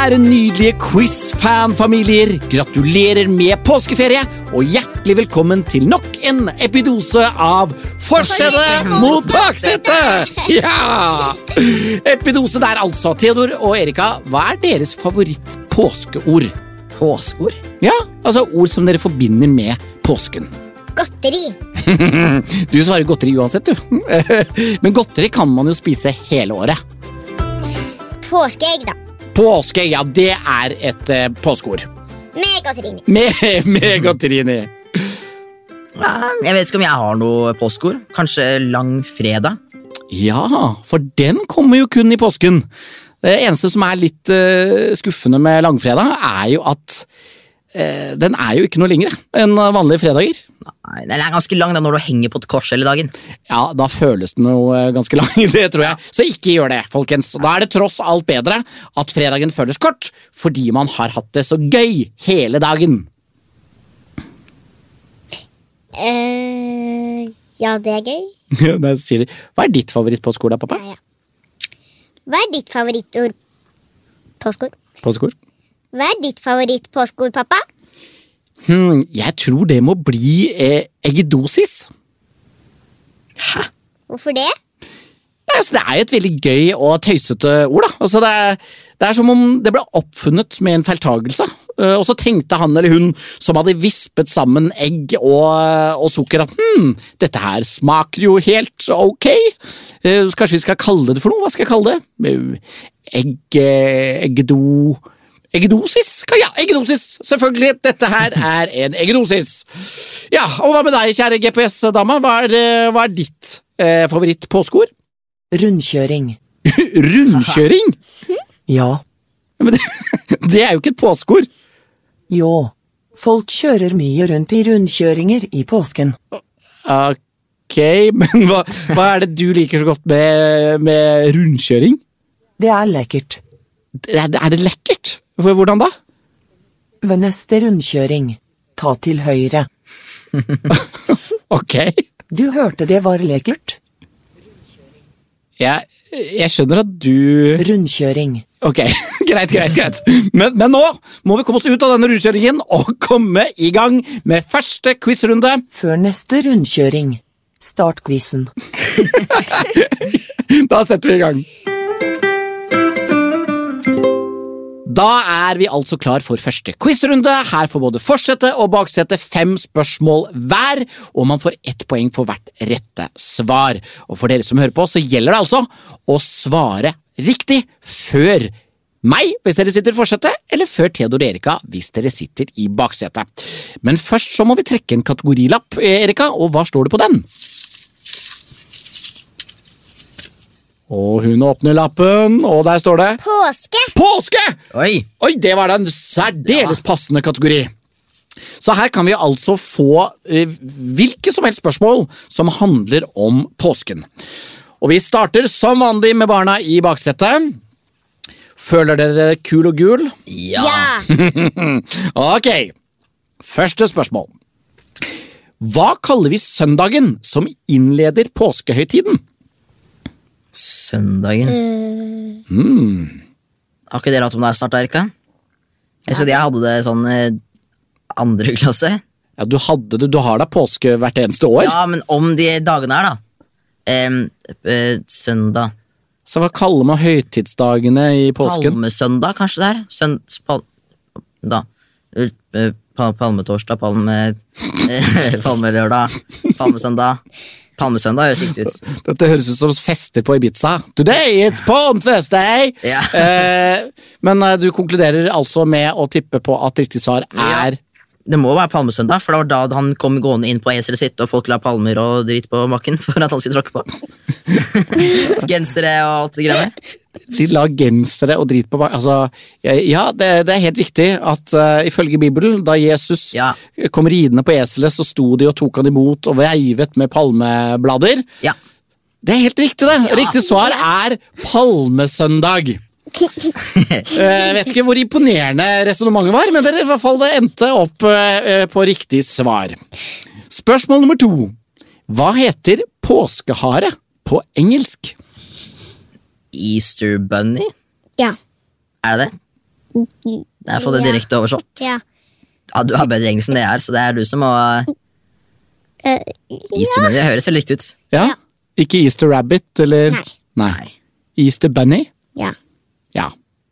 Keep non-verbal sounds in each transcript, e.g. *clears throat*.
kjære, nydelige quiz-fan-familier. Gratulerer med påskeferie, og hjertelig velkommen til nok en epidose av Forsede mot baksetet! Ja! Epidose der, altså. Theodor og Erika, hva er deres favoritt-påskeord? Påskeord? Ja, altså ord som dere forbinder med påsken. Godteri. *laughs* Du svarer godteri uansett, du. *laughs* Men godteri kan man jo spise hele året. Påskeegg, da. Påske, ja, det er et uh, påskeord. Megatrini. Me *laughs* inni. Ja, jeg vet ikke om jeg har noe påskeord. Kanskje langfredag? Ja, for den kommer jo kun i påsken. Det eneste som er litt uh, skuffende med langfredag, er jo at uh, den er jo ikke noe lengre enn vanlige fredager. Nei, Den er ganske lang da når du henger på et kors hele dagen. Ja, da føles den jo eh, ganske lang, det tror jeg. Så ikke gjør det, folkens. Da er det tross alt bedre at fredagen føles kort, fordi man har hatt det så gøy hele dagen. Uh, ja, det er gøy. *laughs* Sier de, Hva er ditt favorittpåskeord, da, pappa? Ja, ja. Hva er ditt favorittord? Påskeord. Påskeord? Hva er ditt favorittpåskeord, pappa? Hm, jeg tror det må bli eh, eggedosis. Hvorfor det? Altså, det er jo et veldig gøy og tøysete ord. da. Altså, det, er, det er som om det ble oppfunnet med en feiltagelse. Uh, og så tenkte han eller hun som hadde vispet sammen egg og, og sukker at hm, dette her smaker jo helt ok. Uh, kanskje vi skal kalle det for noe? Hva skal jeg kalle det? Uh, egg... eggedo... Eggedosis? Ja, eggedosis! Selvfølgelig! Dette her er en eggedosis. Ja, og hva med deg, kjære GPS-dama? Hva, er, hva er ditt eh, favoritt-påskeord? Rundkjøring. *laughs* Rundkjøring? *laughs* Ja. Men det, *laughs* det er jo ikke et påskeord. Jo. Folk kjører mye rundt i rundkjøringer i påsken. Ok, men hva, hva er det du liker så godt med, med rundkjøring? Det er lekkert. Er er det lekkert? Hvordan da? Ved neste rundkjøring, ta til høyre. *laughs* Ok, Du hørte det var lekkert? jeg, jeg skjønner at du Rundkjøring. Ok, *laughs* greit, greit, greit. Men, men nå må vi komme oss ut av denne rundkjøringen og komme i gang med første quizrunde. Før neste rundkjøring, start quizen. *laughs* Da setter vi i gang. Da er vi altså klar for første quizrunde. Her får både forsete og baksete fem spørsmål hver, og man får ett poeng for hvert rette svar. Og for dere som hører på, så gjelder det altså å svare riktig før meg, hvis dere sitter i forsetet, eller før Theodor Erika, hvis dere sitter i baksetet. Men først så må vi trekke en kategorilapp, Erika, og hva står det på den? Og hun åpner lappen, og der står det Påske. Påske! Oi! Oi, det var da en særdeles passende kategori. Så her kan vi altså få eh, hvilke som helst spørsmål som handler om påsken. Og vi starter som vanlig med barna i baksetet. Føler dere kul og gul? Ja. Ja. *laughs* Ok, første spørsmål. Hva kaller vi søndagen som innleder påskehøytiden? Søndagen. Mm. Har ikke dere hatt om det er snart, Erika? Jeg husker at jeg hadde det sånn eh, andre klasse. Ja, du hadde det, du har da påske hvert eneste år. Ja, men om de dagene her, da. Em, eh, søndag. Så hva kaller man høytidsdagene i påsken? Palmesøndag, kanskje det er? Søn... Pal, da. Eh, eh, pa, palmetorsdag, palme... eh, *laughs* palmelørdag, palmesøndag. Palmesøndag høres riktig ut. Dette høres ut som fester på Ibiza. Today it's Palm Thursday! Ja. eh, men eh, du konkluderer altså med å tippe på at riktig svar er Det må være palmesøndag, for det var da han kom gående inn på eselet sitt, og folk la palmer og dritt på bakken *laughs* for at han skulle tråkke på. *laughs* Gensere og alt det greiene. De la gensere og drit på bakken Altså, ja, det, det er helt riktig at uh, ifølge Bibelen, da Jesus Ja. kom ridende på eselet, så sto de og tok han imot og veivet med palmeblader. Ja. Det er helt riktig, det. Riktig svar er palmesøndag. Jeg vet ikke hvor imponerende resonnementet var, men dere i hvert fall det endte opp eh, på riktig svar. Spørsmål nummer to. Hva heter påskehare på engelsk? Easter bunny? Ja. Er det det? Det er for det direkte oversatt. Ja. Ja, du har bedre engelsk enn det jeg er, så det er du som må uh, Easter Bunny, det høres veldig riktig ut. Ja. Ja. Ikke Easter Rabbit, eller Nei. Nei. Easter Bunny? Ja.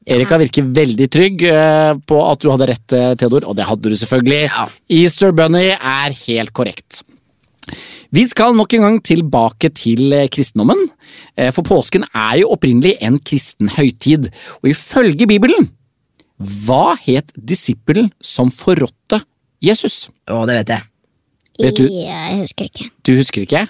Erika virker veldig trygg eh, på at du hadde rett, eh, Theodor, og det hadde du selvfølgelig. Ja. Easter Bunny er helt korrekt. Vi skal nok en gang tilbake til eh, kristendommen, for påsken er jo opprinnelig en kristen høytid, og ifølge Bibelen, hva het disippelen som forrådte Jesus? Å, det vet jeg. Vet du- Jeg husker ikke. Du husker ikke?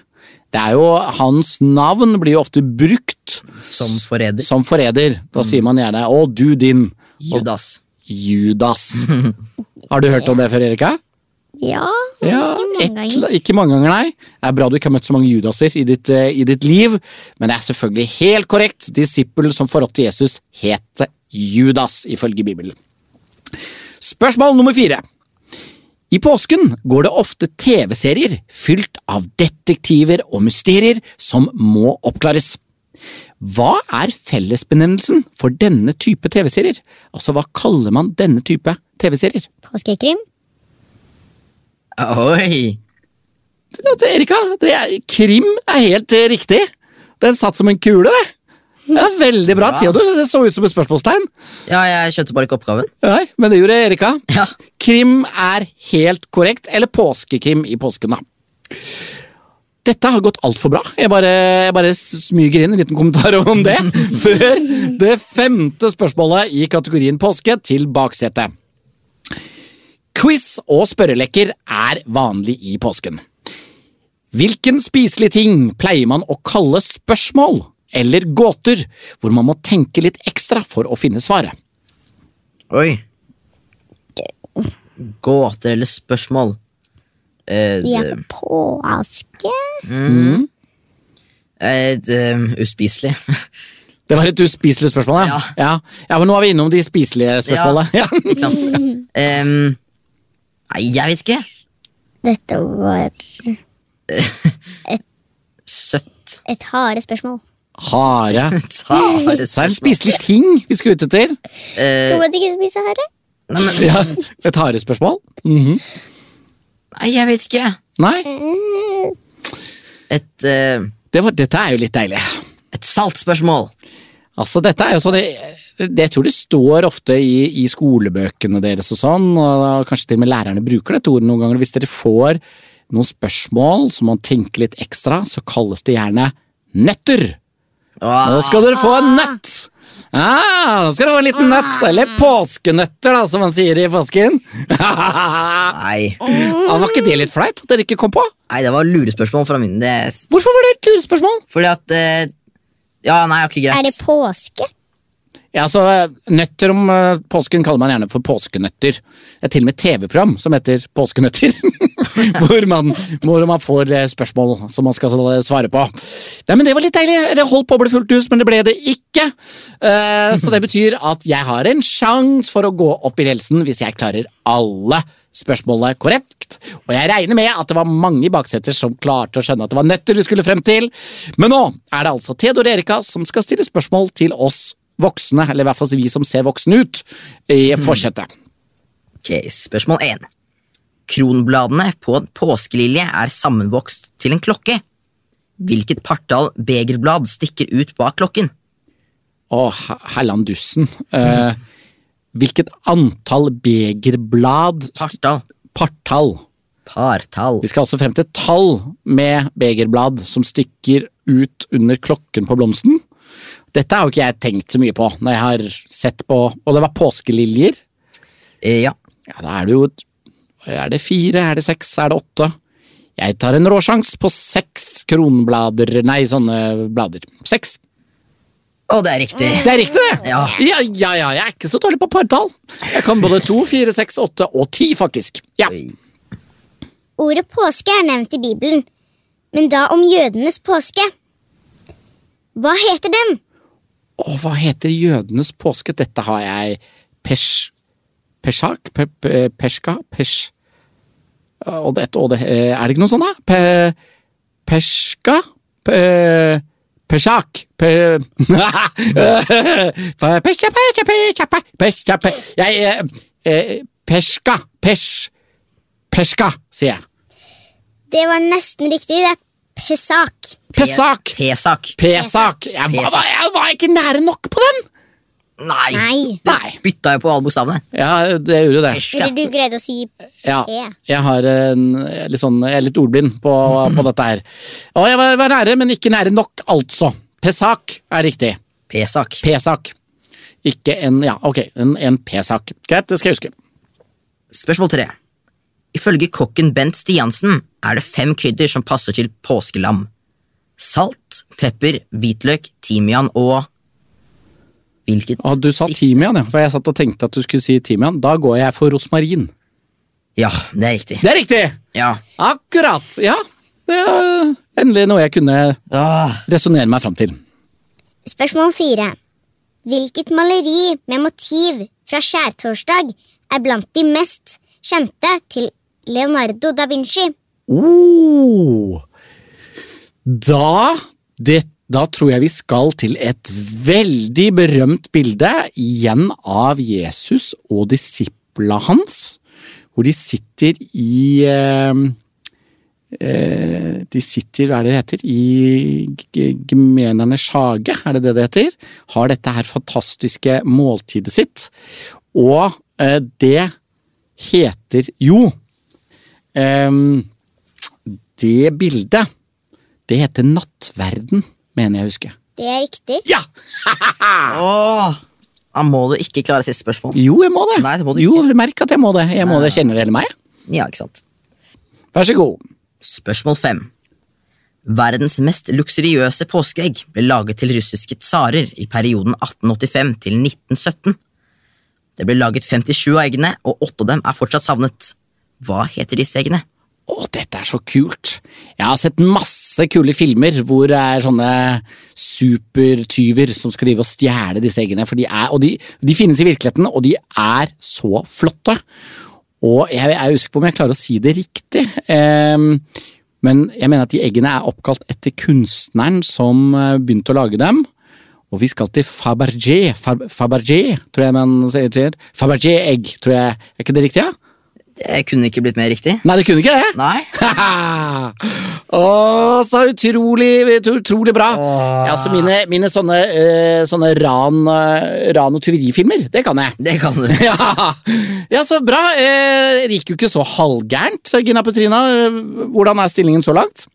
Det er jo Hans navn blir jo ofte brukt Som forræder. som forræder. Da sier man gjerne 'Å, du din'. Judas. Judas. *laughs* Har du hørt om det før, Erika? Ja, Ja, ikke mange et- ganger. ikke mange ganger, nei. Det er bra du ikke har møtt så mange Judaser i ditt, eh, i ditt liv, men det er selvfølgelig helt korrekt. Disippelen som forrådte Jesus, het Judas, ifølge Bibelen. Spørsmål nummer fire. I påsken går det ofte TV-serier fylt av detektiver og mysterier som må oppklares. Hva er fellesbenevnelsen for denne type TV-serier? Altså, hva kaller man denne type TV-serier? Påskekrim? Oi! Erika, det er, krim er helt eh, riktig. Den satt som en kule, det. Ja, veldig bra, Theodor. Det så ut som et spørsmålstegn. Ja, jeg skjønte bare ikke oppgaven. Nei, men det gjorde Erika. Ja. Krim er helt korrekt, eller påskekrim i påsken, da. Dette har gått altfor bra. Jeg bare, jeg bare smyger inn en liten kommentar *laughs* om det. Før det femte spørsmålet i kategorien påske til baksetet. Quiz og spørreleker er vanlig i påsken. Hvilken spiselig ting pleier man å kalle spørsmål eller gåter, hvor man må tenke litt ekstra for å finne svaret? Oi. Gåter eller spørsmål? Eh, Vi er på påske. eh, det- uspiselig. *laughs* Det var et uspiselig spørsmål, ja. ja. ja. men nå er vi innom de spiselige spørsmålene. *laughs* Ja. Ikke sant? Um, nei, jeg vet ikke. Dette var *laughs* Søtt. et harde spørsmål. Hare. *laughs* Tare Det er en spiselig ting vi skal ut etter. Uh, Tror at de ikke spiser hare? nei, men, Ja, et harespørsmål. Mhm. nei, jeg vet ikke. Nei, Et, eh, det var, dette er jo litt deilig. et saltspørsmål. Altså, dette er jo sånn det, det jeg tror det står ofte i, i skolebøkene deres og sånn, og kanskje til og med lærerne bruker dette ordet noen ganger. Hvis dere får noen spørsmål som man tenker litt ekstra, så kalles det gjerne nøtter. Nå skal dere få en nøtt! Ah, nå skal dere få en liten nøtt, eller påskenøtter, da, som man sier i påsken. *laughs* Nei. Ah, var ikke det litt flaut at dere ikke kom på? nei, det var lurespørsmål fra min. Det, Hvorfor var det et lurespørsmål? fordi at eh, Ja, nei, ok, greit. Er det påske? Ja, så Nøtter om eh, påsken kaller man gjerne for påskenøtter. Det er til og med TV-program som heter Påskenøtter. *laughs* hvor, man, hvor man får eh, spørsmål som man skal eh, svare på. Nei, men Det var litt deilig. Det holdt på å bli fullt hus, men det ble det ikke. Eh, så det betyr at jeg har en sjanse for å gå opp i ledelsen hvis jeg klarer alle spørsmålene korrekt. Og jeg regner med at det var mange i bakseter som klarte å skjønne at det var nøtter vi skulle frem til. Men nå er det altså Theodor Erika som skal stille spørsmål til oss voksne, eller i hvert fall vi som ser voksne ut, i forsetet. Ok, Spørsmål 1. Kronbladene på en påskelilje er sammenvokst til en klokke. Hvilket partall begerblad stikker ut bak klokken? Å, he- hellandussen. Eh, hvilket antall begerblad Partall. Partall. Partall. Vi skal altså frem til tall med begerblad som stikker ut under klokken på blomsten. Dette har jo ikke jeg tenkt så mye på når jeg har sett på Og det var påskeliljer. Eh, ja. Ja, da er det jo Er det fire, er det seks, er det åtte? Jeg tar en råsjans på seks kronblader Nei, sånne blader. Seks. Å, det er riktig. Det er riktig, det! Ja. ja, ja, ja, jeg er ikke så dårlig på partall. Jeg kan både to, fire, seks, åtte og ti, faktisk. Ja. Ordet påske er nevnt i Bibelen, men da om jødenes påske. Hva heter den? Å, hva heter jødenes påske? Dette har jeg Pesh... Peshak? Pe, pe, peshka? Pesh... Og det, og det, er det ikke noe sånt, da? Pe, peshka? Pe, Peshak Pe... Peshka Pesh... Peshka, pe- pesja, pe- Jeg Pesjka. Pesj. Pesjka, sier jeg. Det var nesten riktig. Det er pesak. Pesak. P-sak. P-sak. Jeg var, jeg var ikke nære nok på den! Nei! Nei. Nei. Bytta jo på alle bokstavene. Ja, det gjorde det. Eller du greide å si Ja, P. jeg har en, litt sånn, jeg er litt ordblind på, på dette her. Og jeg var, var nære, men ikke nære nok, altså. P-sak er riktig. P-sak. P-sak. Ikke en Ja, ok, en, en P-sak. Greit, det skal jeg huske. Spørsmål tre. Ifølge kokken Bent Stiansen er det fem krydder som passer til påskelam. Salt, pepper, hvitløk, timian og Hvilket Og du sa siste? timian, ja. For jeg satt og tenkte at du skulle si timian. Da går jeg for rosmarin. Ja, det er riktig. Det er riktig! Ja. Akkurat! Ja. Det er endelig noe jeg kunne Ah, resonnere meg fram til. Spørsmål fire. Hvilket maleri med motiv fra skjærtorsdag er blant de mest kjente til Leonardo da Vinci? Oh. Da det, Da tror jeg vi skal til et veldig berømt bilde, igjen av Jesus og disipla hans, hvor de sitter i eh, eh, De sitter, hva er det det heter, i Gemenernes hage, er det det det heter? Har dette her fantastiske måltidet sitt, og eh, det heter jo eh, det bildet, det heter Nattverden, mener jeg å huske. Det er riktig. Ja! *laughs* Åh, da må du ikke klare siste spørsmål. Jo, jeg må det. Nei, det må du Jo, merk at jeg må det. Jeg må det. Kjenner dere meg? Ja, ikke sant. Vær så god. Spørsmål fem. Verdens mest luksuriøse påskeegg ble laget til russiske tsarer i perioden 1885 til 1917. Det ble laget 57 av eggene, og åtte av dem er fortsatt savnet. Hva heter disse eggene? Å, dette er så kult. Jeg har sett masse kule filmer hvor det er sånne supertyver som skal drive og stjele disse eggene. For de er, og de, de finnes i virkeligheten, og de er så flotte. Og jeg er usikker på om jeg klarer å si det riktig. Ehm, men jeg mener at de eggene er oppkalt etter kunstneren som eh, begynte å lage dem. Og vi skal til Fabergé, Fab, Fabergé, tror jeg man sier. Fabergé-egg, tror jeg. Er ikke det riktig? Ja? Det kunne ikke blitt mer riktig. Nei, det kunne ikke det. Nei? *laughs* Å, så utrolig, utrolig bra. Ja, så mine, mine sånne, uh, sånne ran, uh, ran- og tyverifilmer, det kan jeg. Det kan du. *laughs* Ja, ja så bra. Uh, det gikk jo ikke så halvgærent, Gina Petrina. Hvordan er stillingen så langt?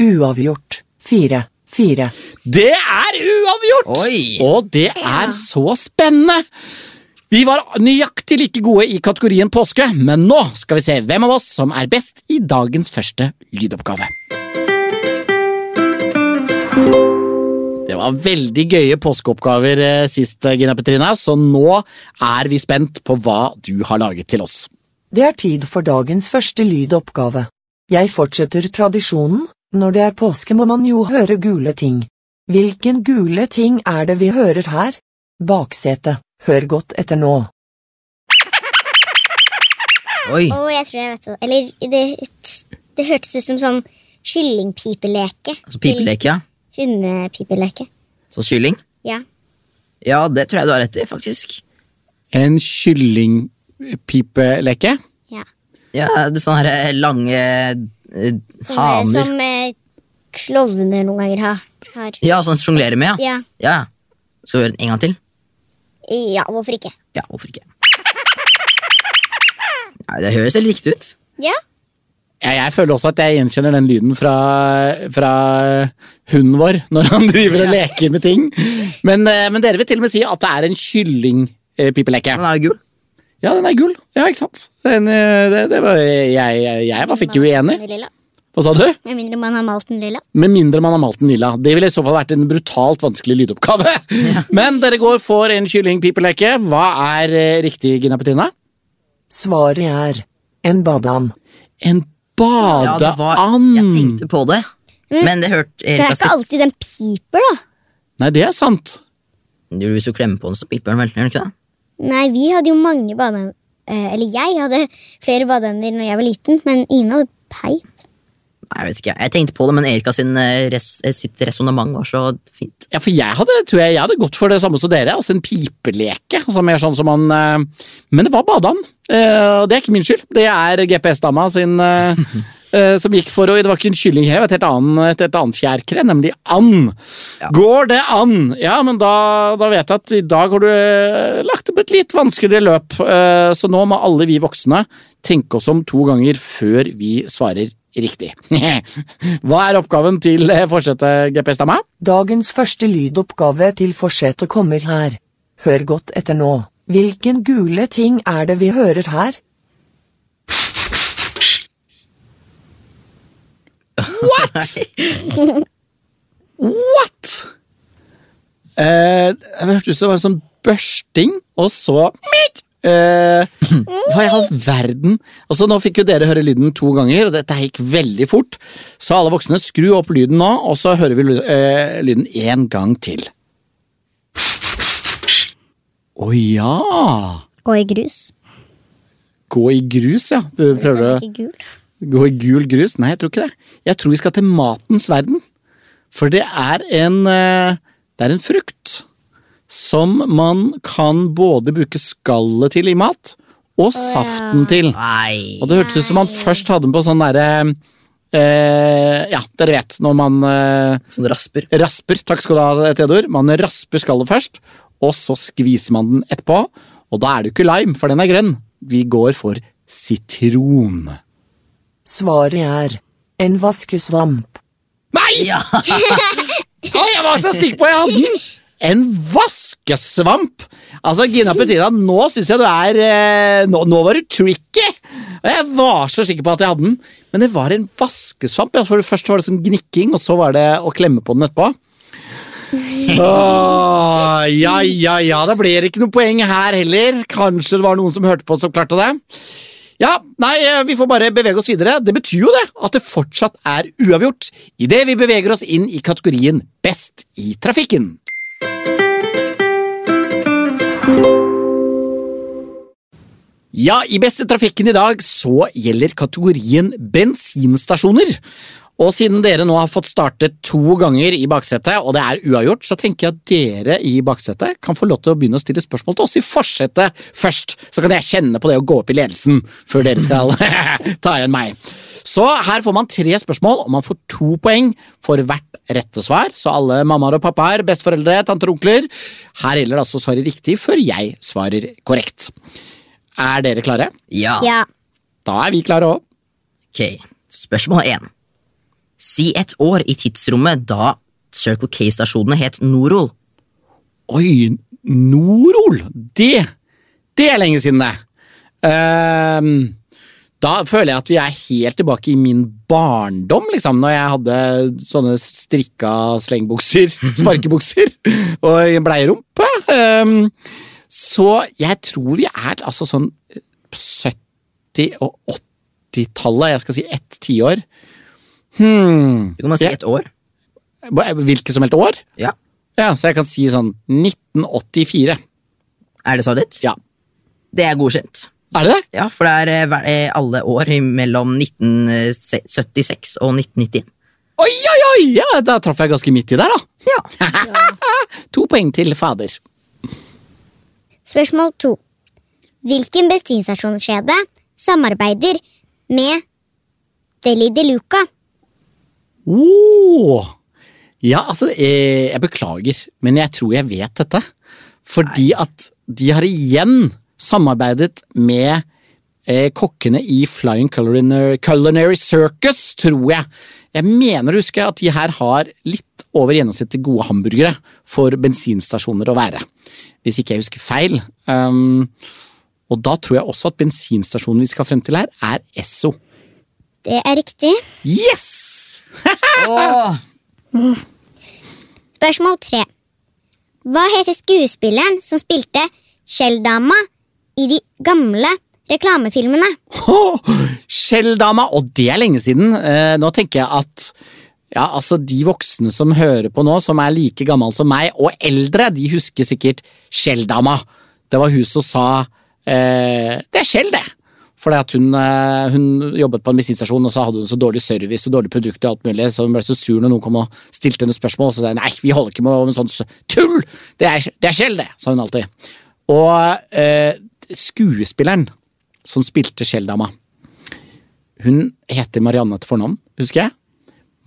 Uavgjort. Fire. Fire. Det er uavgjort! Oi! Og det er så spennende! Vi var nøyaktig like gode i kategorien påske, men nå skal vi se hvem av oss som er best i dagens første lydoppgave. Det var veldig gøye påskeoppgaver eh, sist, Gina Petrina, så nå er vi spent på hva du har laget til oss. Det er tid for dagens første lydoppgave. Jeg fortsetter tradisjonen, når det er påske må man jo høre gule ting. Hvilken gule ting er det vi hører her? Baksete, hør godt etter nå. *laughs* Oi. Å, jeg tror jeg vet det. Eller det, det hørtes ut som sånn kyllingpipeleke. Altså pipeleke, ja. Til Hundepipeleke. Så kylling? Ja. Ja, det tror jeg du har rett i, faktisk. En kyllingpipeleke? ja. Ja, du sånne her lange eh, Som, haner. som eh, klovner noen ganger har. har. Ja, sånn sjonglerer med, ja. Ja. ja. Skal vi gjøre den en gang til? Ja, hvorfor ikke? Ja, hvorfor ikke? Nei, det høres veldig riktig ut. Ja. Ja, jeg føler også at jeg gjenkjenner den lyden fra, fra hunden vår når han driver og leker med ting. Men, eh, men dere vil til og med si at det er en kyllingpipeleke. Den er gul. Ja, den er gull. Ja, ikke sant? Den, eh, det, det var, jeg, jeg, jeg var ikke uenig. Hva sa du? Med mindre man har malt den lilla. Med mindre man har malt den lilla. Det ville i så fall vært en brutalt vanskelig lydoppgave. *laughs* Men dere går for en kyllingpipeleke. Hva er eh, riktig, Gina Petina? Svaret er en badeand. En Ja, det var, jeg tenkte på det, men det hørte Det er ikke alltid den piper, da. Nei, det er sant. Hvis du klemmer på den, så piper den vel? Gjør den ikke det? Nei, vi hadde jo mange badeender. Eh, eller jeg hadde flere badeender når jeg var liten, men ingen hadde peip. Jeg vet ikke, jeg tenkte på det, men Erika sin, eh, res, eh, sitt resonnement var så fint. Ja, for jeg hadde, tror jeg, jeg hadde gått for det samme som dere, altså en pipeleke. Altså mer sånn som man eh, Men det var badeand. Det er ikke min skyld. Det er GPS-dama sin som gikk for å Det var ikke en kylling her, det var et helt annet, et annet fjærkre, nemlig and. Ja. Går det an? Ja, men da, da vet jeg at i dag har du lagt opp et litt vanskeligere løp, så nå må alle vi voksne tenke oss om to ganger før vi svarer riktig. *laughs* Hva er oppgaven til eh, forsetet, GPS-dama? Dagens første lydoppgave til forsetet kommer her. Hør godt etter nå. Hvilken gule ting er det vi hører her? What?! *laughs* Eh, jeg hørtes ut som det var en sånn børsting, og så! Eh, *clears throat* hva i all verden? Altså, Nå fikk jo dere høre lyden to ganger, og dette gikk veldig fort. Så alle voksne, skru opp lyden nå, og så hører vi eh, lyden én gang til. Å ja! Gå i grus. Gå i grus, ja. Prøver du å. Gå i gul grus? Nei, jeg tror ikke det. Jeg tror vi skal til matens verden. For det er en eh, Det er en frukt som man kan både bruke skallet til i mat, og saften til. Nei. Og det hørtes ut som man først hadde den på sånn derre eh, Ja, dere vet, når man eh, Sånn rasper. rasper Takk skal du ha, Theodor. Man rasper skallet først, og så skviser man den etterpå. Og da er det jo ikke lime, for den er grønn. Vi går for sitron. Svaret er en vaskesvamp. Nei! Ja! Jeg var så sikker på jeg hadde den! En vaskesvamp! Altså, Gina Petina, nå syns jeg du er eh, nå, nå var du tricky! Og Jeg var så sikker på at jeg hadde den, men det var en vaskesvamp. Ja, for Først var det sånn gnikking, og så var det å klemme på den etterpå. *laughs* Åh, ja, ja, ja, da blir det ikke noe poeng her heller. Kanskje det var noen som hørte på som klarte det. Ja, nei, eh, vi får bare bevege oss videre. Det betyr jo det at det fortsatt er uavgjort idet vi beveger oss inn i kategorien Best i trafikken. Ja, i Beste trafikken i dag så gjelder kategorien bensinstasjoner. Og siden dere nå har fått startet to ganger i baksetet, og det er uavgjort, så tenker jeg at dere i baksetet kan få lov til å begynne å stille spørsmål til oss i forsetet først. Så kan jeg kjenne på det å gå opp i ledelsen før dere skal *laughs* ta igjen meg. Så her får man tre spørsmål, og man får to poeng for hvert rette svar. Så alle mammaer og pappaer, besteforeldre, tanter og onkler. Her gjelder det altså å svare riktig før jeg svarer korrekt. Er dere klare? ja. Ja. Da er vi klare òg. Ok, spørsmål én. Si et år i tidsrommet da Circle K-stasjonene het Norol. Oi, Norol! Det Det er lenge siden, det. Ehm, da føler jeg at vi er helt tilbake i min barndom, liksom, når jeg hadde sånne strikka slengbukser, *laughs* sparkebukser, og bleierumpe. Um, så jeg tror vi er altså sånn 70- og 80-tallet, jeg skal si ett tiår. Hmm. Du kan bare si ett år. Hvilket som helst år? Ja. Ja, så jeg kan si sånn 1984. Er det så ditt? Ja. Det er godkjent. Er det det? Ja, for det er eh, eh, alle år mellom 1976 og 1991. Oi, oi, oi! Ja, da traff jeg ganske midt i der, da. Ja. *laughs* To poeng til fader. Spørsmål to. Hvilken bensinstasjonskjede samarbeider med Deli de Luca? Oh. Ja, altså, eh, jeg beklager, men jeg tror jeg vet dette. Fordi at de har igjen samarbeidet med eh, kokkene i Flying Culinary, Culinary Circus, tror jeg. Jeg mener å huske at de her har litt over gjennomsnittet gode hamburgere for bensinstasjoner å være. Hvis ikke jeg husker feil. Um, og da tror jeg også at bensinstasjonen vi skal frem til her, er Esso. Det er riktig. Yes! *laughs* Åh, Spørsmål tre. Hva heter skuespilleren som spilte Skjelldama i de gamle reklamefilmene? Skjelldama, og det er lenge siden. Eh, nå tenker jeg at ja, altså de voksne som hører på nå, som er like gammel som meg, og eldre, de husker sikkert Skjelldama. Det var hun som sa eh, Det er Skjell, det! Fordi at hun, eh, hun jobbet på en bensinstasjon, og så hadde hun så dårlig service og dårlig produkt, og alt mulig, så hun ble så sur når noen kom og stilte henne spørsmål. Og så sa hun nei, vi holder ikke med med sånn tull! Det er, det er Skjell, det, sa hun alltid. Og eh, skuespilleren som spilte Kjell-dama, hun heter Marianne til fornavn, husker jeg.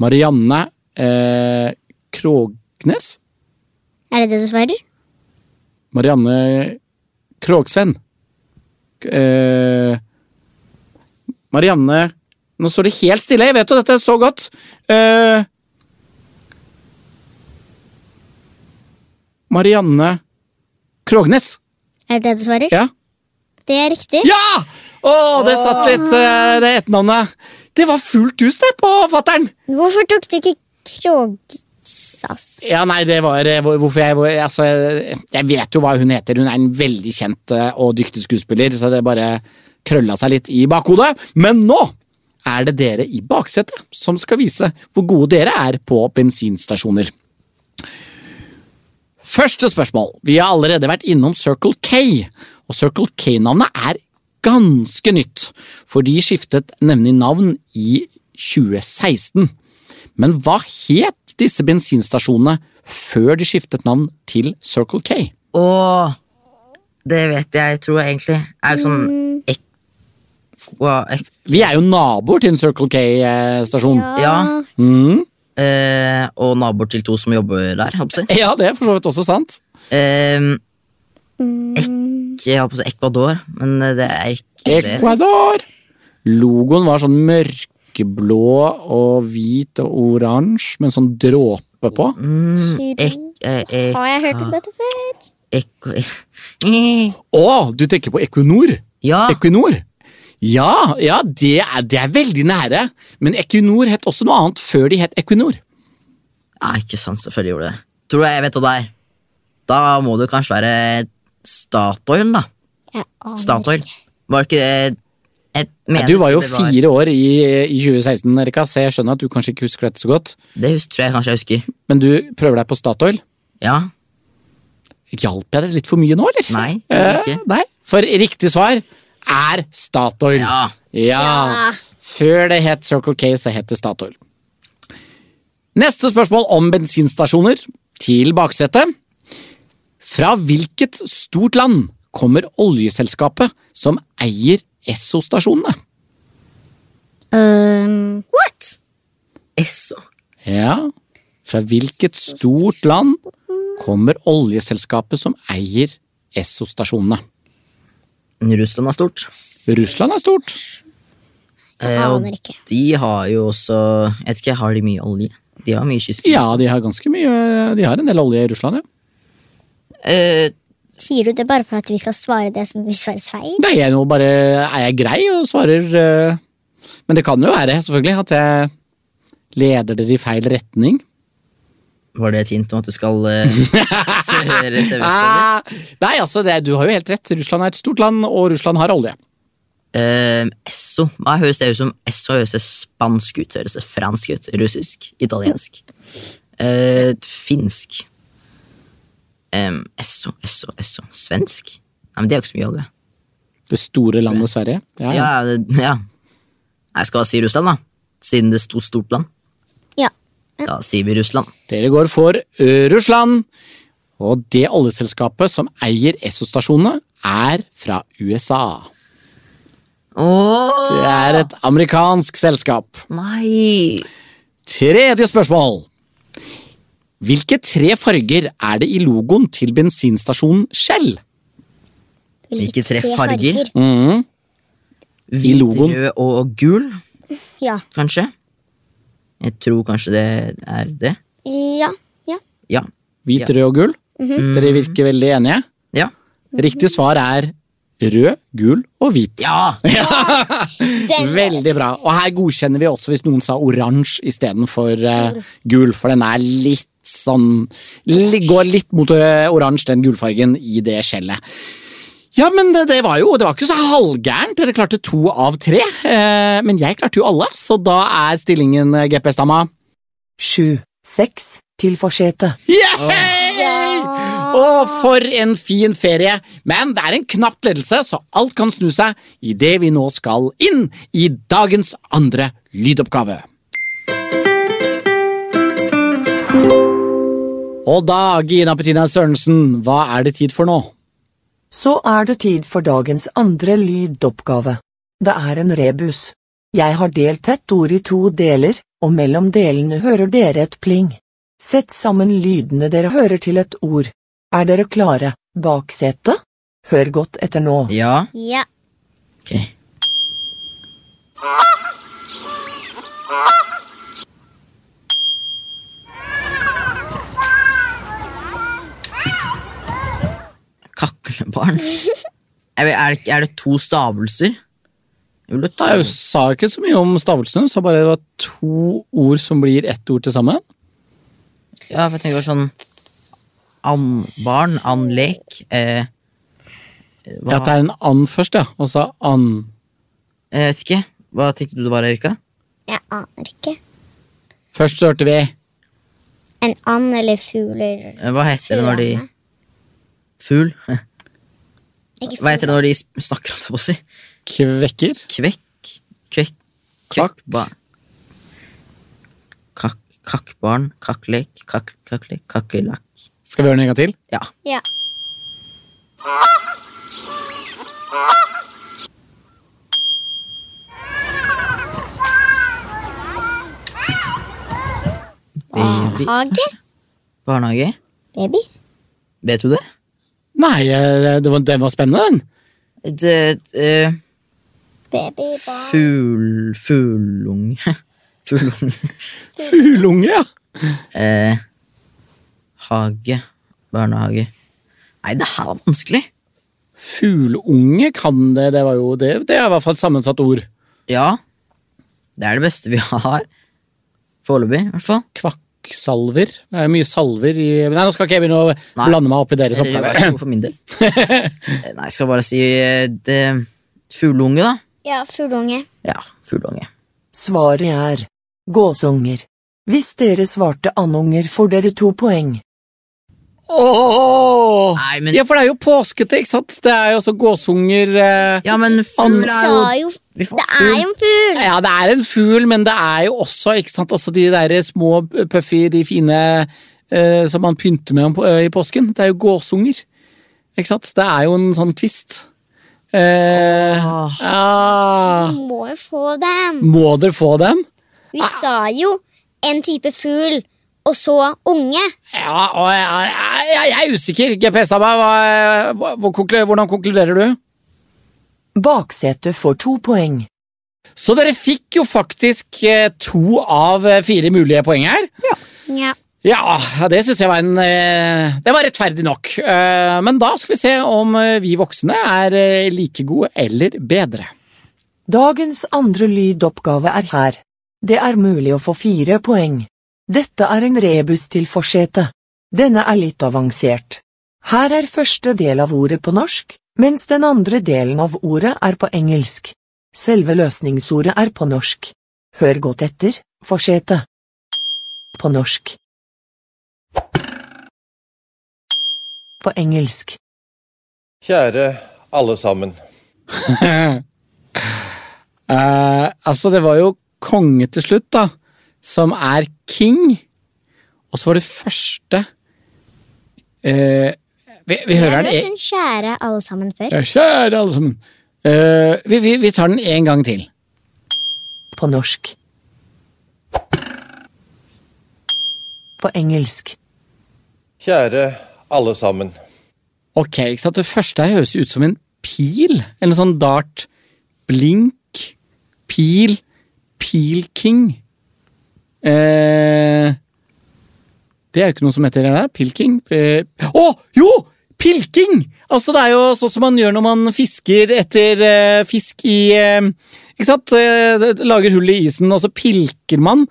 Marianne eh, Krognes? Er det det du svarer? Marianne Krogsvenn. Eh, Marianne Nå står det helt stille, jeg vet jo dette er så godt. Eh, Marianne Krognes. Er det det du svarer? Ja! Det er riktig. Ja! Å, det satt litt, eh, det etternavnet. Det var fullt hus, det, på fattern. Hvorfor tok du ikke Krogsas? Ja, nei, det var eh, hvor- hvorfor jeg hvor- Altså, jeg jeg vet jo hva hun heter. Hun er en veldig kjent eh, og dyktig skuespiller, så det bare krølla seg litt i bakhodet. Men nå er det dere i baksetet som skal vise hvor gode dere er på bensinstasjoner. Første spørsmål. Vi har allerede vært innom Circle K, og Circle K-navnet er ganske nytt, for de skiftet nemlig navn i 2016. Men hva het disse bensinstasjonene før de skiftet navn til Circle K? Åh, det vet jeg, tror jeg egentlig. Er det sånn ek... Hva, ek Vi er jo naboer til en Circle K-stasjon. Ja. Mm. eh, og naboer til to som jobber der, Hoppsi. jeg. Ja, det er for så vidt også sant. Eh, ek, jeg håper å si Ecuador, men eh, det er ikke det. Ecuador! Logoen var sånn mørkeblå og hvit og oransje med en sånn dråpe på. Mm, ek, eh, ek, Har jeg hørt om dette før? ek, ek, *laughs* Å, du tenker på Equinor? Ja, Equinor? Ja, ja det, er, det er veldig nære. Men Equinor het også noe annet før de het Equinor. ja, ikke sant, selvfølgelig gjorde det. Tror du jeg vet hva det er. Da må det kanskje være Statoil, da. Statoil. Var ikke det et du var jo var- fire år i, i 2016, Erika, så jeg skjønner at du kanskje ikke husker dette så godt. Det hus- tror jeg kanskje jeg husker. Men du prøver deg på Statoil. Ja. Hjalp jeg deg litt for mye nå, eller? Nei, Eh, nei. For riktig svar er Statoil. Ja. Ja. Ja. Før det het Circle K, så het det Statoil. Neste spørsmål om bensinstasjoner til baksetet. Fra hvilket stort land kommer oljeselskapet som eier Esso-stasjonene? Um, What? Esso. Ja, fra hvilket stort land kommer oljeselskapet som eier Esso-stasjonene? Russland er stort. Russland er stort. Eh, og de har jo også Jeg vet ikke, har de mye olje? De har mye kyst. Ja, de har ganske mye De har en del olje i Russland, ja. Eh, Sier du det bare for at vi skal svare det som vi svarer feil? Nei, jeg nå bare er jeg grei og svarer uh, Men det kan jo være, selvfølgelig, at jeg leder dere i feil retning. var det et hint om at du skal uh, høre *laughs* sørvestover? Ah, nei, altså, det, du har jo helt rett. Russland er et stort land, og Russland har olje. Uh, Esso. Hva høres det ut som? Esso høres det spansk ut, høres det fransk ut, russisk, italiensk. Uh, finsk. Em, Esso, Esso, Esso. Svensk? Nei, men det er jo ikke så mye olje. Det store landet Sverige. Ja, ja. Ja, det, ja. Jeg skal si Russland, da. Siden det sto stort land. Ja. Da sier vi Russland. Dere går for Russland. Og det oljeselskapet som eier Esso-stasjonene, er fra USA. Åh, Det er et amerikansk selskap. nei! Tredje spørsmål. Hvilke tre farger er det i logoen til bensinstasjonen Shell? Hvilke tre farger? Mm. Hvit, rød og gul, Ja. kanskje? Jeg tror kanskje det er det. Ja. Ja. Ja. Hvit, rød og gul. Dere virker veldig enige. Ja. Riktig svar er rød, gul og hvit. Ja! *laughs* Veldig bra. Og her godkjenner vi også hvis noen sa oransje istedenfor uh, gul, for den er litt sånn Går litt mot eh, oransje, den gulfargen, i det skjellet. Ja, men det, det var jo det var ikke så halvgærent. Dere klarte to av tre. eh, men jeg klarte jo alle, så da er stillingen eh, GPS-dama Sju, seks, til forsetet. Yeah! Å, for en fin ferie! Men det er en knapp ledelse, så alt kan snu seg idet vi nå skal inn i dagens andre lydoppgave. Og da, Gina Petina Sørensen, hva er det tid for nå? Så er det tid for dagens andre lydoppgave. Det er en rebus. Jeg har delt et ord i to deler, og mellom delene hører dere et pling. Sett sammen lydene dere hører til et ord. Er dere klare, baksetet? Hør godt etter nå. Ja, Ja. ok. Kaklebarn? Jeg er, det, er det to stavelser? Jeg Nei, Jeg sa ikke så mye om stavelsene, sa bare det var to ord som blir ett ord til sammen. Ja, for jeg tenker sånn Andbarn, andlek eh, hva, Ja, At det er en and først, ja. Og så and. Jeg vet ikke. Hva tenkte du det var, Erika? Jeg aner ikke. Først så hørte vi En and eller fugler Eh, Hva heter det når de. Fugl? Hva heter det når de snakker, holdt jeg på å si? kvekker. Kvekk? Kvekk? Kakk. Kakkbarn? Kakkbarn? Kakklek? Kakk, kakklek? Kakkelakk? Skal vi høre den en gang til? Ja. Ja. Baby. Barnehage? Baby? Vet du det? Nei, eh, det var, den var spennende, den. Det, eh, fugl... Fuglunge *laughs* Fuglunge Fuglunge, ja. eh, Hage. Barnehage. Nei, det her var vanskelig. Fuglunge kan det, det var jo det. Det er i hvert fall et sammensatt ord. Ja. Det er det beste vi har. Foreløpig, i hvert fall. Kvakksalver. Det er mye salver i Nei, nå skal ikke jeg begynne å Nei. blande meg opp i deres oppgave. for min del. *laughs* Eh, Nei, jeg skal bare si eh, det, fugleunge, da. Ja, fugleunge. Ja, fugleunge. Svaret er gåsunger. Hvis dere svarte andunger, får dere to poeng. Åh! Nei, men- Ja, for det er jo påskete, ikke sant? Det er jo også gåsunger eh, Ja, men fugl er jo jo Det er jo en fugl! Ja, det er en fugl, men det er jo også ikke sant, altså de der små puffy, de fine eh, som man pynter med om på, eh, i påsken. Det er jo gåsunger. Ikke sant? Det er jo en sånn kvist. Eh, Åh. ja. Du må jo få den. Må dere få den? Vi sa jo en type fugl, og så unge. Ja, og jeg, jeg, jeg er usikker. GPS-Abba, meg. hva- hvor hvordan konkluderer du? Baksetet får to poeng. Så dere fikk jo faktisk eh, to av eh, fire mulige poeng her. Ja. Ja, det syns jeg var en eh, Det var rettferdig nok. Eh, Men da skal vi se om vi voksne er like gode eller bedre. Dagens andre lydoppgave er her. Det er mulig å få fire poeng. Dette er en rebus til forsetet. Denne er litt avansert. Her er første del av ordet på norsk, mens den andre delen av ordet er på engelsk. Selve løsningsordet er på norsk. Hør godt etter, forsetet. På norsk. På engelsk. Kjære alle sammen. *laughs* Eh, altså, det var jo konge til slutt, da, som er king. Og så var det første uh, vi, vi hører den Jeg e- har hørt den kjære alle sammen før. Ja, Kjære alle sammen. Uh, vi, vi, vi tar den en gang til. På norsk. På engelsk. Kjære alle sammen. Ok, ikke sant? Det første her høres ut som en pil. Eller en sånn dart. Blink. Pil. Pil King. Eh, det er jo ikke noe som heter det der. Pilking. Eh, oh, jo! Pilking! Altså, det er jo sånn som man gjør når man fisker etter eh, fisk i eh, Ikke sant? Eh, lager hull i isen, og så pilker man.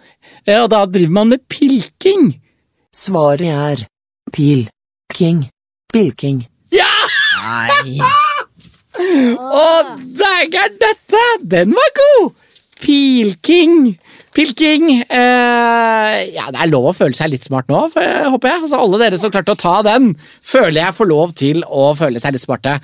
Eh, og da driver man med pilking. Svaret er pil. King. Pilking. Ja! Nei. Å, dægger'n, dette! Den var god! Pilking. Pilking. Eh, ja, det er lov å føle seg litt smart nå, håper jeg. Altså, alle dere som klarte å ta den, føler jeg får lov til å føle seg litt smarte.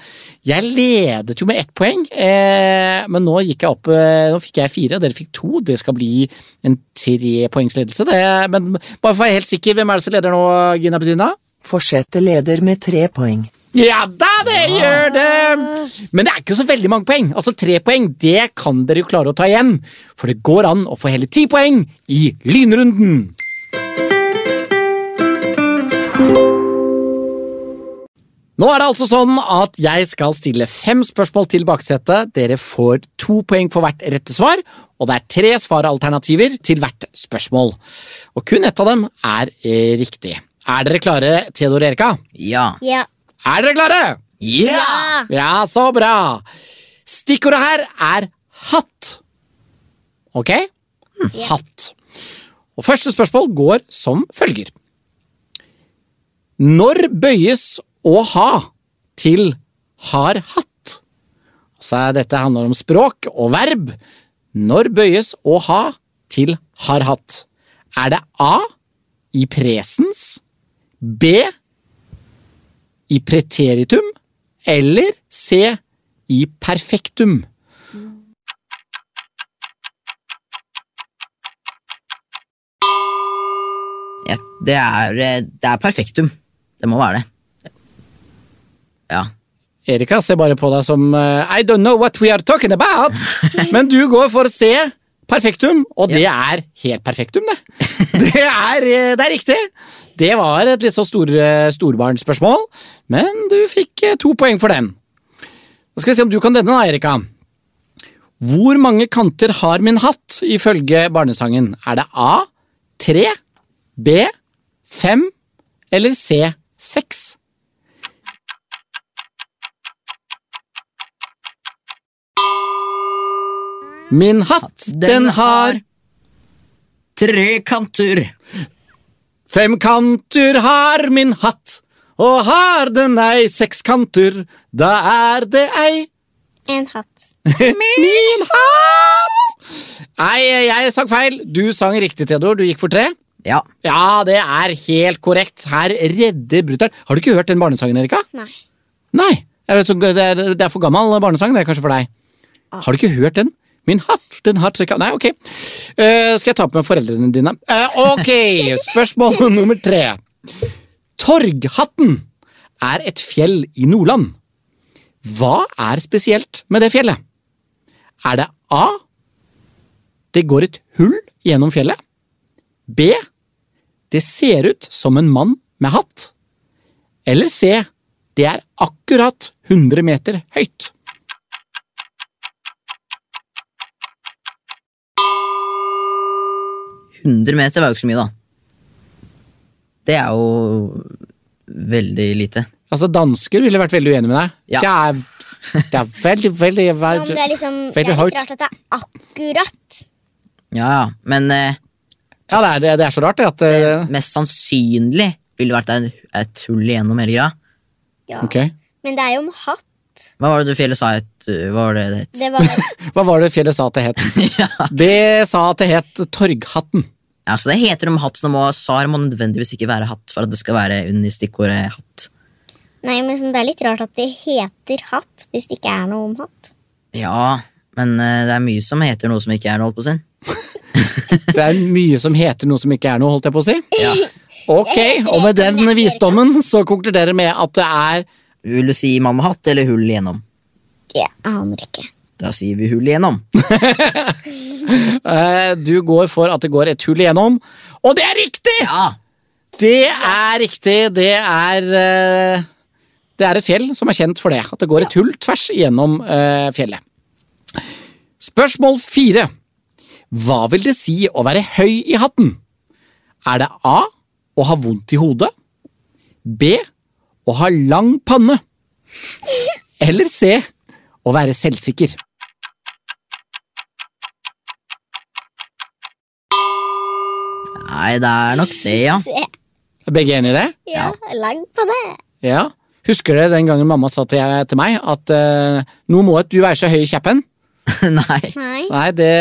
Jeg ledet jo med ett poeng, eh, men nå gikk jeg opp eh, Nå fikk jeg fire, og dere fikk to. Det skal bli en trepoengsledelse. Men bare for å være helt sikker, hvem er det som leder nå, Gina Bedina? Fortsette leder med tre poeng. Ja da, det gjør det! Men det er ikke så veldig mange poeng. Altså Tre poeng det kan dere jo klare å ta igjen. For det går an å få hele ti poeng i lynrunden. Nå er det altså sånn at jeg skal stille fem spørsmål til baksetet. Dere får to poeng for hvert rette svar, og det er tre svaralternativer til hvert spørsmål. Og kun ett av dem er eh, riktig. Er dere klare, Theodor og Erika? Ja. Ja. Er dere klare? Ja! Ja, så bra. Stikkordet her er hatt. Ok? Hatt. Og første spørsmål går som følger. Når bøyes å ha til har hatt? Altså, dette handler om språk og verb. Når bøyes å ha til har hatt? Er det A i presens, B i preteritum eller C i perfektum? ja det, er, eh, det er perfektum. Det må være det. Ja. Erika ser bare på deg som eh, I don't know what we are talking about, *laughs* men du går for C, perfektum, og det er helt perfektum, det. Det er, eh, det er riktig. Det var et litt så stor, eh, storbarnsspørsmål, men du fikk eh, to poeng for den. Nå skal vi se om du kan denne, da, Erika. Hvor mange kanter har min hatt, ifølge barnesangen? Er det A, 3, B, 5 eller C, 6? Min hatt, den har tre kanter. Fem kanter har min hatt, og har den ei seks kanter, da er det ei En hatt. *laughs* min hatt! Nei, jeg sang feil. Du sang riktig, Theodor. Du gikk for tre. Ja. Ja, det er helt korrekt. Her redder brutter'n. Har du ikke hørt den barnesangen, Erika? Nei. Nei. Vet, det, er, for gammel barnesang, det er kanskje for deg. Har du ikke hørt den? Min hatt, den har tre Nei, ok. Uh, skal jeg ta opp med foreldrene dine? Uh, ok, *laughs* spørsmål nummer tre. Torghatten er et fjell i Nordland. Hva er spesielt med det fjellet? Er det A. Det går et hull gjennom fjellet. B. Det ser ut som en mann med hatt. Eller C. Det er akkurat 100 meter høyt. – 100 meter var jo ikke så mye, da. Det er jo veldig lite. Altså, dansker ville vært veldig uenig med deg. Ja. Det, er, det er veldig, veldig, Ja, men veldig, det er liksom Det er litt rart at det er akkurat. Ja, ja, men eh, Ja, det er, det, er så rart, det. At, eh, mest sannsynlig ville vært et, et hull igjennom hele greia. Ja. ok. Men det er jo om hatt. Hva var det du fjellet sa het? Hva var det det het? Det var *laughs* Hva var det fjellet sa at det het? *laughs* ja. Det sa at det het Torghatten. ja, så det heter om hatt, det må, svar må nødvendigvis ikke være hatt for at det skal være under stikkordet hatt. Nei, men liksom, det er litt rart at det heter hatt hvis det ikke er noe om hatt. Ja, men eh, det er mye som heter noe som ikke er noe, holdt på å si. *laughs* Det er mye som heter noe som ikke er noe, holdt jeg på å si. Ja. Ok, og med den visdommen så konkluderer med at det er Vil du si mann med hatt eller hull igjennom? Jeg aner ikke. Da sier vi hull igjennom. *laughs* eh, Du går for at det går et hull igjennom, og det er riktig! Ja! Det er riktig. Det er eh, Det er et fjell som er kjent for det. At det går et hull tvers igjennom eh, fjellet. Spørsmål fire. Hva vil det si å være høy i hatten? Er det A å ha vondt i hodet? B å ha lang panne? Eller C å være selvsikker? Nei, det er nok C, ja. C. Er begge enige i det? Ja, langt på det. Ja. Husker du den gangen mamma sa til, til meg at uh, nå må du være så høy i kjeppen? *laughs* Nei. Nei. Nei, det,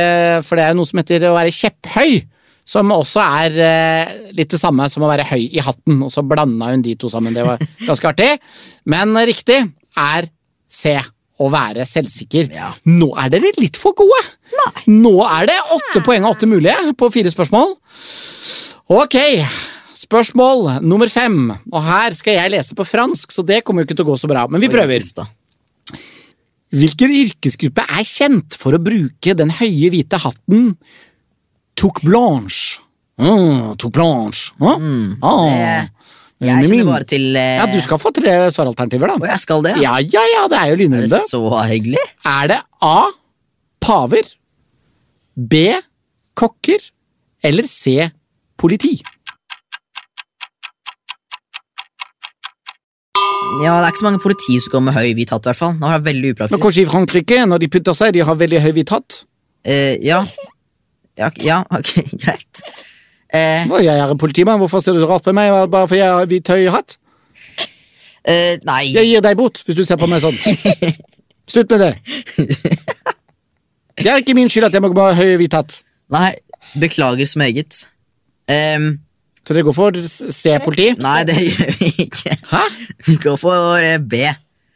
for det er jo noe som heter å være kjepphøy. Som også er uh, litt det samme som å være høy i hatten. Og så blanda hun de to sammen. Det var ganske artig. Men riktig er C. Å være selvsikker. Ja. Nå er dere litt for gode! Nå er det åtte poeng av åtte mulige på fire spørsmål. Ok, spørsmål nummer fem. Og her skal jeg lese på fransk, så det kommer jo ikke til å gå så bra. Men vi prøver. Hvilken yrkesgruppe er kjent for å bruke den høye hvite hatten Touque blanche? Mm, touque blanche. Ah, ah. Jeg kjenner bare til eh, Ja, Du skal få tre svaralternativer, da. Og jeg skal det? Ja, ja, ja, det er jo Er det lynrunde. så hyggelig? Er det A. Paver, B. Kokker eller C. Politi? Ja, det er ikke så mange politi som går med høy hvit hatt, i hvert fall. Det er veldig Men upraktisk. kanskje i Frankrike, når de putter seg, de har veldig høy hvit hatt? Eh, ja. ja. Ja, ok, *laughs* greit. Eh, Jeg er en politimann, hvorfor ser du så rart på meg bare fordi jeg har hvit høy hatt? eh, nei. Jeg gir deg bot hvis du ser på meg sånn. *laughs* Slutt med det. Det er ikke min skyld at jeg må ha høy hvit hatt. Nei, beklager så meget. Um, Så dere går for C-politi? nei, det gjør vi ikke. Hæ? Vi går for eh, B.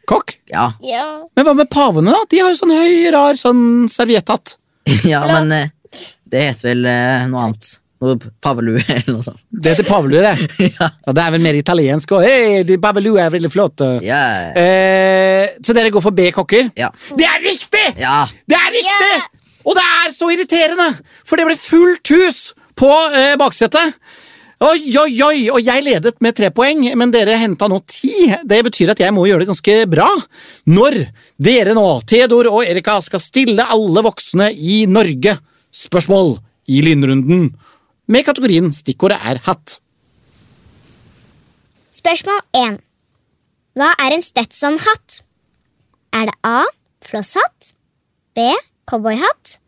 Kokk? Ja, Ja. Men hva med pavene, da? De har jo sånn høy, rar sånn servietthatt. *laughs* ja men eh, det heter vel uh, noe annet. Noe pavelue *laughs* eller noe sånt. Det heter pavelue, det. *laughs* ja. Ja, det er vel mer italiensk òg. Hey, pavelue er veldig flott. Yeah. Eh, så dere går for B-kokker? Ja. Det er riktig! ja. Det er riktig! Yeah. Og det er så irriterende, for det ble fullt hus på eh, baksetet. Oi, oi, oi! Og jeg ledet med tre poeng, men dere henta nå ti. Det betyr at jeg må gjøre det ganske bra. Når dere nå, Theodor og Erika, skal stille alle voksne i Norge spørsmål i lynrunden med kategorien stikkordet er hatt. Spørsmål 1. Hva er en Stetson-hatt? Er det A. Flosshatt? B. Cowboyhatt?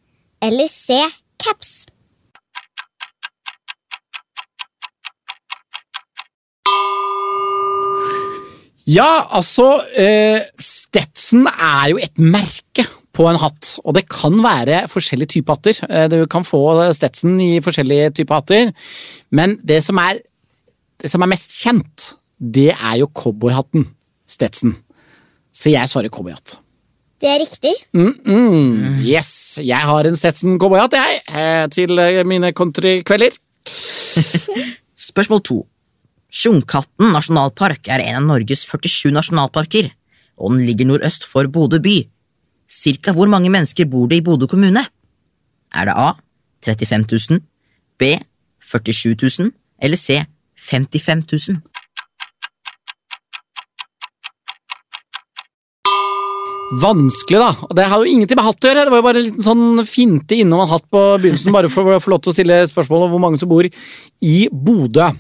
Eller C. Caps? Ja, altså eh, Stetson er jo et merke på en hatt, og det kan være forskjellige typer hatter. Eh, du kan få Stetson i forskjellige typer hatter, men det som er, det som er mest kjent, det er jo cowboyhatten Stetson. Så jeg svarer cowboyhatt. Det er riktig. Mm, yes, jeg har en Stetson cowboyhatt, jeg, eh, til eh, mine countrykvelder. *laughs* Spørsmål to. Sjunkhatten nasjonalpark er en av Norges 47 nasjonalparker, og den ligger nordøst for Bodø by. Cirka hvor mange mennesker bor det i Bodø kommune? Er det A 35 000, B 47 000 eller C 55 000? Vanskelig, da. Og det har jo ingenting med hatt å gjøre. Det var jo bare en liten sånn finte innom en hatt på begynnelsen, bare for å få lov til å stille spørsmål om hvor mange som bor i Bodø.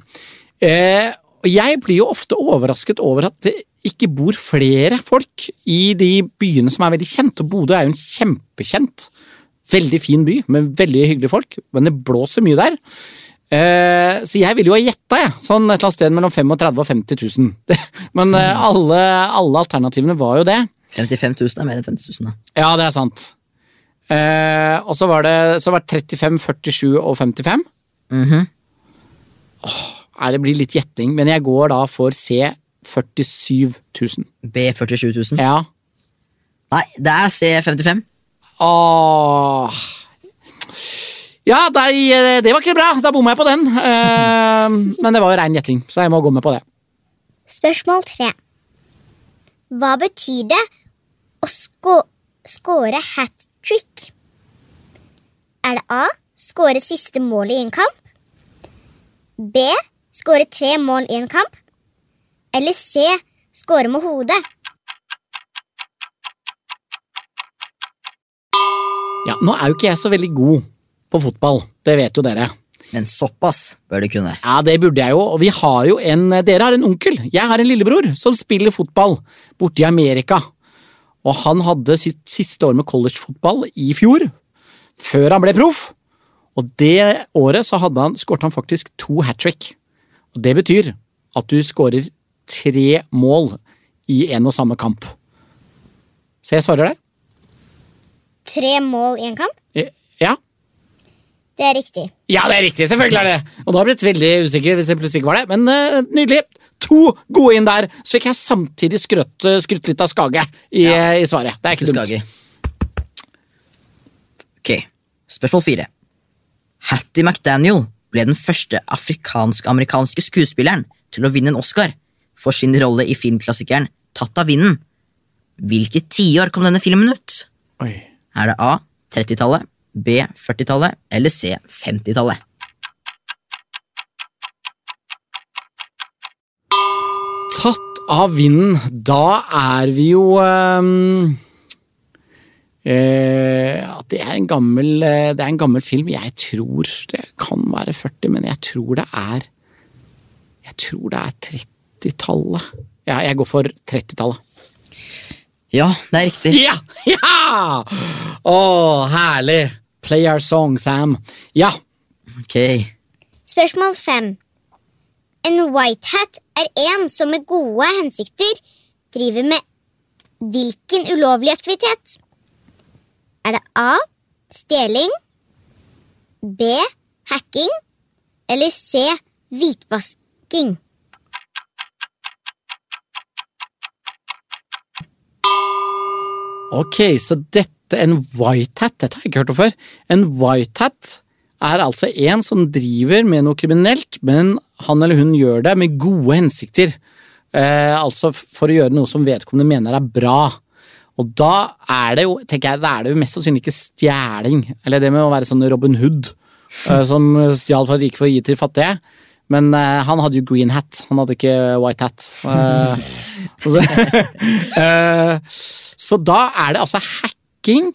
Eh, og jeg blir jo ofte overrasket over at det ikke bor flere folk i de byene som er veldig kjent. Og Bodø er jo en kjempekjent, veldig fin by med veldig hyggelige folk, men det blåser mye der. Eh, så jeg ville jo ha gjetta, jeg. Sånn et eller annet sted mellom 35 og 50 000. *laughs* Men eh, alle, alle alternativene var jo det. 55 000 er mer enn 50 000, da. Ja, det er sant. Eh, og så var det så var det 35, 47 og 55. Mhm. Nei, det blir litt gjetting, men jeg går da for C 47 000. B 47 000. Ja. Nei, det er C 55. Åh. Ja, det, det var ikke bra. Da bomma jeg på den. Uh, men det var jo rein gjetting, så jeg må gå med på det. Spørsmål 3. Hva betyr det å skåre hat trick? Er det A. Skåre siste målet i en kamp? B. Skåre tre mål i en kamp? Eller C. Skåre med hodet? Ja, Nå er jo ikke jeg så veldig god på fotball, det vet jo dere. Men såpass bør du kunne. Ja, det burde jeg jo, og vi har jo en Dere har en onkel, jeg har en lillebror som spiller fotball borte i Amerika. Og han hadde sitt siste år med collegefotball i fjor, før han ble proff. Og det året så hadde han, skåret han faktisk to hat trick. Det betyr at du skårer tre mål i en og samme kamp. Så jeg svarer det. tre mål i en kamp? Eh, Ja. Det er riktig. Ja, det er riktig. Selvfølgelig er det Og da har jeg blitt veldig usikker hvis det plutselig ikke var det. Men uh, nydelig. To gode inn der. Så fikk jeg samtidig skrøtt, skrytt litt av Skage i, ja. i svaret. Det er ikke dumt. Skage. Ok, spørsmål fire. Hattie McDaniel ble den første afrikansk-amerikanske skuespilleren til å vinne en Oscar for sin rolle i filmklassikeren Tatt av vinden. Hvilket tiår kom denne filmen ut? Oi. Er det A. 30-tallet, B. 40-tallet eller C. 50-tallet? Tatt av vinden. Da er vi jo ehm, eh, ja, det, er en gammel, eh, det er en gammel film. Jeg tror det kan være 40, men jeg tror det er Jeg tror det er 30-tallet. Ja, jeg går for 30-tallet. Ja, det er riktig. Ja! *laughs* Ja! Å, herlig! Play our song, Sam. Ja. Ok, Spørsmål fem. En white hat er en som med gode hensikter driver med hvilken ulovlig aktivitet? Er det A. Stjeling. B. Hacking. Eller C. Hvitvasking. Ok, så dette, en white hat, dette har jeg ikke hørt om før. En white hat er altså en som driver med noe kriminelt, men han eller hun gjør det med gode hensikter. Eh, altså for å gjøre noe som vedkommende mener er bra. Og da er det jo, tenker jeg, da er det jo mest sannsynlig ikke stjeling, eller det med å være sånn Robin Hood, eh, *laughs* som stjal fra rike for å gi til fattige. Men uh, han hadde jo green hat, han hadde ikke white hat. *laughs* Uh, så, uh, *laughs* så da er det altså hacking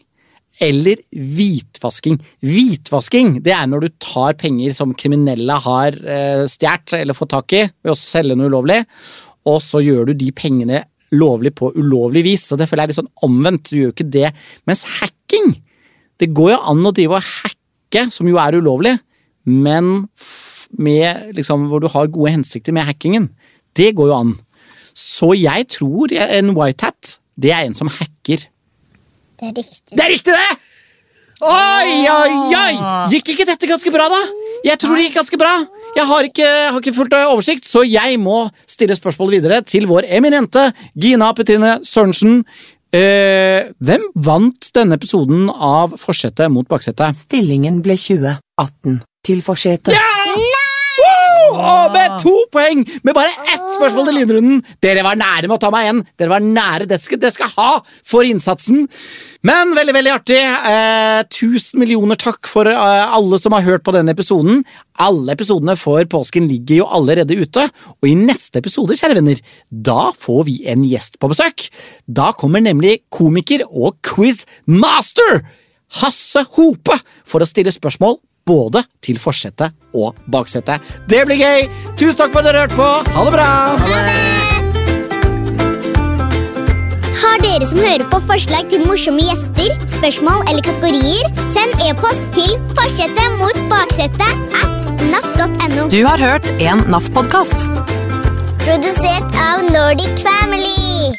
eller hvitvasking. Hvitvasking det er når du tar penger som kriminelle har uh, stjålet eller fått tak i ved å selge noe ulovlig, og så gjør du de pengene lovlig på ulovlig vis. Så det føler jeg er litt sånn omvendt. Du gjør jo ikke det. Mens hacking, det går jo an å drive og hacke, som jo er ulovlig, men med liksom, hvor du har gode hensikter med hackingen. Det går jo an. Så jeg tror en white hat, det er en som hacker. Det er riktig. Det er riktig, det! Oi, oi, oi! Gikk ikke dette ganske bra, da? Jeg tror det gikk ganske bra. Jeg har ikke, har ikke fullt oversikt, så jeg må stille spørsmål videre til vår eminente Gina Petrine Sørensen. Eh, hvem vant denne episoden av Forsetet mot baksetet? Stillingen ble 2018 til forsetet. Woo! Med to poeng! Med bare ett spørsmål til lynrunden. Dere var nære med å ta meg igjen. Dere var nære. Det skal skal ha for innsatsen. Men veldig veldig artig. Eh, tusen millioner takk for eh, alle som har hørt på denne episoden. Alle episodene for påsken ligger jo allerede ute, og i neste episode kjære venner, da får vi en gjest på besøk. Da kommer nemlig komiker og quizmaster Hasse Hope for å stille spørsmål både til forsetet og baksetet. Det blir gøy! Tusen takk for at dere hørte på. Ha det bra! Har dere som hører på forslag til morsomme gjester, spørsmål eller kategorier, send e-post til forsetet mot baksetet at naf.no. Du har hørt en NAF-podkast. Produsert av Nordic Family.